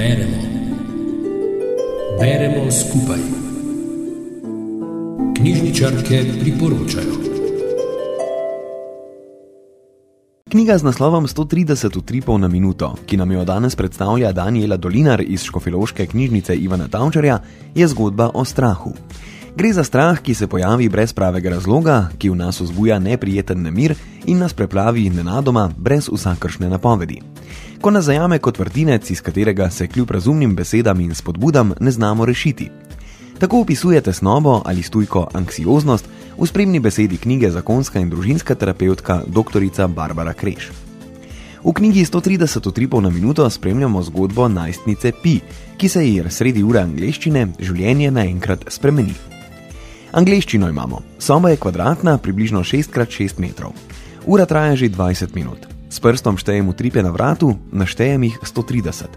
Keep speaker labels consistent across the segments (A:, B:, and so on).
A: Beremo. Beremo skupaj. Knjižničarke priporočajo.
B: Knjiga z naslovom 130 utripov na minuto, ki nam jo danes predstavlja Daniela Dolinar iz Škofiloške knjižnice Ivana Tavčarja, je zgodba o strahu. Gre za strah, ki se pojavi brez pravega razloga, ki v nas vzbuja neprijeten nemir in nas preplavi nenadoma, brez vsakršne napovedi. Ko nas zajame kot vrtinec, iz katerega se kljub razumnim besedam in spodbudam ne znamo rešiti. Tako opisuje tesnobo ali stujko anksioznost v spremni besedi knjige zakonska in družinska terapeutka dr. Barbara Kreš. V knjigi 130 utripov na minuto spremljamo zgodbo najstnice Pi, ki se ji sredi ure angleščine življenje naenkrat spremeni. Angliščino imamo. Soba je kvadratna, približno 6x6 metrov. Ura traja že 20 minut. S prstom štejem utripe na vratu, naštejem jih 130.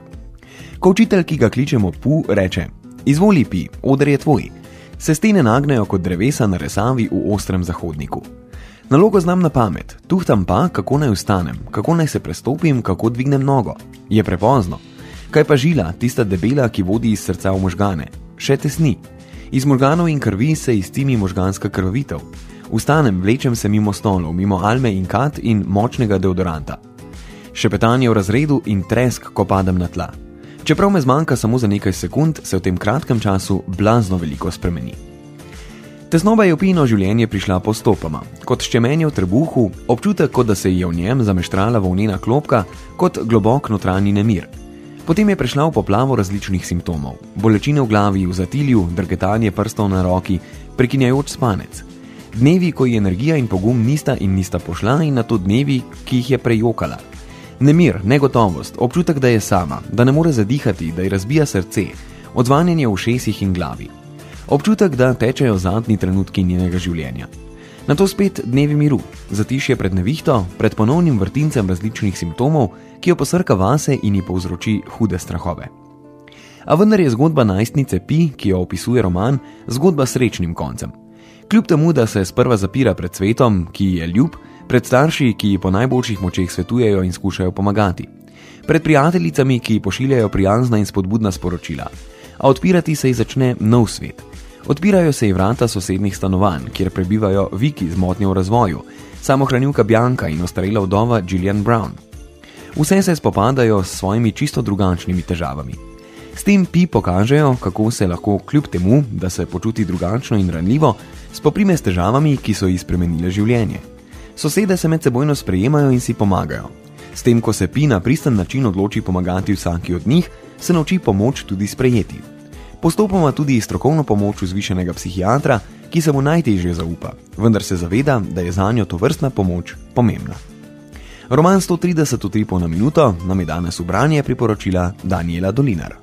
B: Ko učitelj, ki ga kličemo Pu, reče: Izvoli pi, odr je tvoj. Se stene nagnejo kot drevesa na resavi v ostrem zahodniku. Nalogo znam na pamet, tuhtam pa, kako naj vstanem, kako naj se prestopim, kako dvignem nogo. Je prepozno. Kaj pa žila, tista debela, ki vodi iz srca v možgane? Še tesni. Iz možganov in krvi se iztimi možganska krvavitev. Vstanem, vlečem se mimo stolov, mimo alme in kat in močnega deodoranta. Šepetanje v razredu in tresk, ko padem na tla. Čeprav me zmanjka samo za nekaj sekund, se v tem kratkem času blazno veliko spremeni. Tesnoba je v pino življenje prišla postopoma, kot ščemenje v trebuhu, občutek, kot da se je v njem zameštrala volnena klopka, kot globok notranji nemir. Potem je prešla v poplavo različnih simptomov: bolečine v glavi, v zatilju, drgetanje prstov na roki, prekinjajoč spanec. Dnevi, ko je energija in pogum nista in nista pošla, in na to dnevi, ki jih je prejokala. Nemir, negotovost, občutek, da je sama, da ne more zadihati, da ji razbija srce, odzvanjanje v šesih in glavi. Občutek, da tečejo zadnji trenutki njenega življenja. Na to spet dnevi miru, zatišje pred nevihto, pred ponovnim vrtincem različnih simptomov, ki jo posrka vase in ji povzroči hude strahove. A vendar je zgodba najstnice Pi, ki jo opisuje roman, zgodba s srečnim koncem. Kljub temu, da se sprva zapira pred svetom, ki ji je ljub, pred starši, ki ji po najboljših močeh svetujejo in skušajo pomagati, pred prijateljicami, ki ji pošiljajo prijazna in spodbudna sporočila, a odpirati se ji začne nov svet. Odpirajo se ji vrata sosednjih stanovanj, kjer prebivajo Viki z motnjo v razvoju, samohranilka Bianca in ostarela vdova Gillian Brown. Vse se spopadajo s svojimi čisto drugačnimi težavami. S tem pi pokažejo, kako se lahko kljub temu, da se počuti drugačno in ranljivo, spoprime s težavami, ki so ji spremenile življenje. Sosede se med sebojno sprejemajo in si pomagajo. S tem, ko se pi na pristen način odloči pomagati vsaki od njih, se nauči pomoč tudi sprejeti. Postopoma tudi strokovno pomoč vzvišenega psihiatra, ki se mu najtežje zaupa, vendar se zaveda, da je za njo to vrstna pomoč pomembna. Roman 130 utripov na minuto nam je danes v branje priporočila Daniela Dolinar.